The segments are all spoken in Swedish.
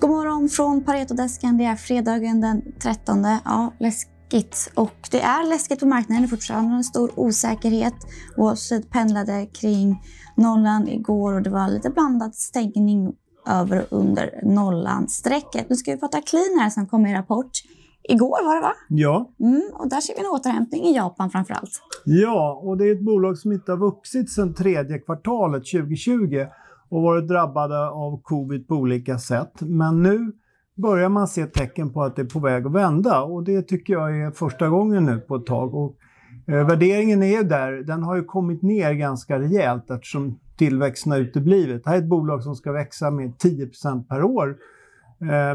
God morgon från Paretodesken. Det är fredagen den 13. Ja, läskigt. Och det är läskigt på marknaden. Det är fortfarande en stor osäkerhet. Wall Street pendlade kring nollan igår och det var lite blandad stängning över och under nollan-strecket. Nu ska vi prata Clean här som kom med rapport. Igår var det va? Ja. Mm, och där ser vi en återhämtning i Japan framför allt. Ja, och det är ett bolag som inte har vuxit sedan tredje kvartalet 2020 och varit drabbade av covid på olika sätt. Men nu börjar man se tecken på att det är på väg att vända och det tycker jag är första gången nu på ett tag. Och, eh, värderingen är ju där, den har ju kommit ner ganska rejält eftersom tillväxten har uteblivit. Det här är ett bolag som ska växa med 10% per år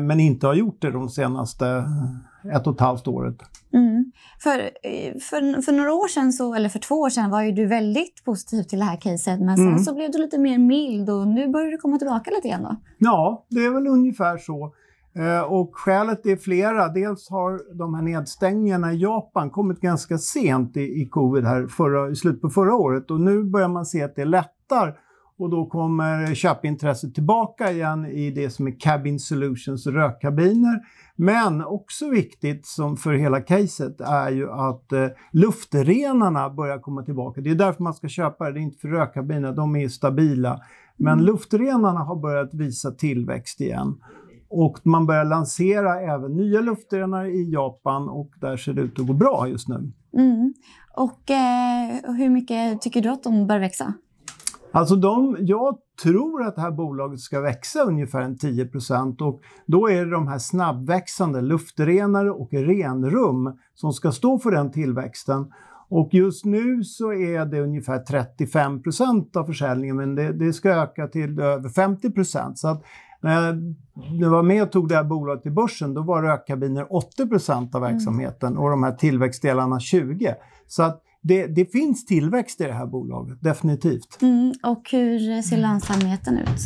men inte har gjort det de senaste eh, ett och ett halvt året. Mm. För, eh, för, för några år sedan, så, eller för två år sedan, var ju du väldigt positiv till det här caset. Men sen Mm. så blev du lite mer mild och nu börjar du komma tillbaka lite igen då. Ja, det är väl ungefär så. Eh, Och skälet är flera. Dels har de här nedstängningarna i Japan kommit ganska sent i, i covid här förra, i slutet på förra året och nu börjar man se att det lättar och då kommer köpintresset tillbaka igen i det som är Cabin Solutions rökkabiner. Men också viktigt som för hela caset är ju att eh, luftrenarna börjar komma tillbaka. Det är därför man ska köpa det, det är inte för rökkabiner, de är stabila. Men luftrenarna har börjat visa tillväxt igen. Och man börjar lansera även nya luftrenar i Japan och där ser det ut att gå bra just nu. Mm. Och eh, hur mycket tycker du att de bör växa? Alltså de, jag tror att det här bolaget ska växa ungefär en 10 och då är det de här snabbväxande luftrenare och renrum som ska stå för den tillväxten. Och just nu så är det ungefär 35% av försäljningen men det, det ska öka till över 50 Så att när jag var med och tog det här bolaget till börsen då var rökkabiner 80% av verksamheten och de här tillväxtdelarna 20 Så att det, det finns tillväxt i det här bolaget, definitivt. Mm. Och hur ser lönsamheten ut?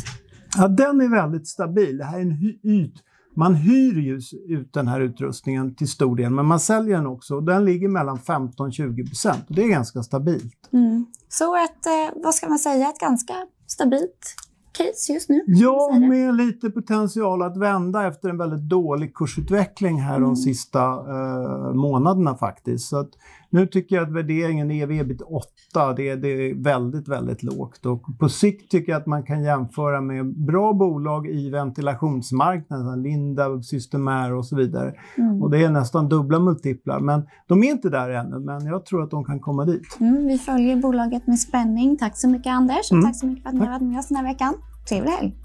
Ja, den är väldigt stabil. Det här är en yt. Man hyr ju ut den här utrustningen till stor del, men man säljer den också. Och den ligger mellan 15-20 procent. Det är ganska stabilt. Mm. Så ett, eh, vad ska man säga, ett ganska stabilt case just nu? Ja, med lite potential att vända efter en väldigt dålig kursutveckling här Mm. de sista eh, månaderna faktiskt. Så att nu tycker jag att värderingen ev ebit 8, det, det är väldigt, väldigt lågt. Och på sikt tycker jag att man kan jämföra med bra bolag i ventilationsmarknaden, Lindab, Systemair och så vidare. Mm. Och det är nästan dubbla multiplar, men de är inte där ännu, men jag tror att de kan komma dit. Mm, vi följer bolaget med spänning. Tack så mycket Anders och Mm. tack så mycket för att ni har varit med oss den här veckan. Trevlig helg!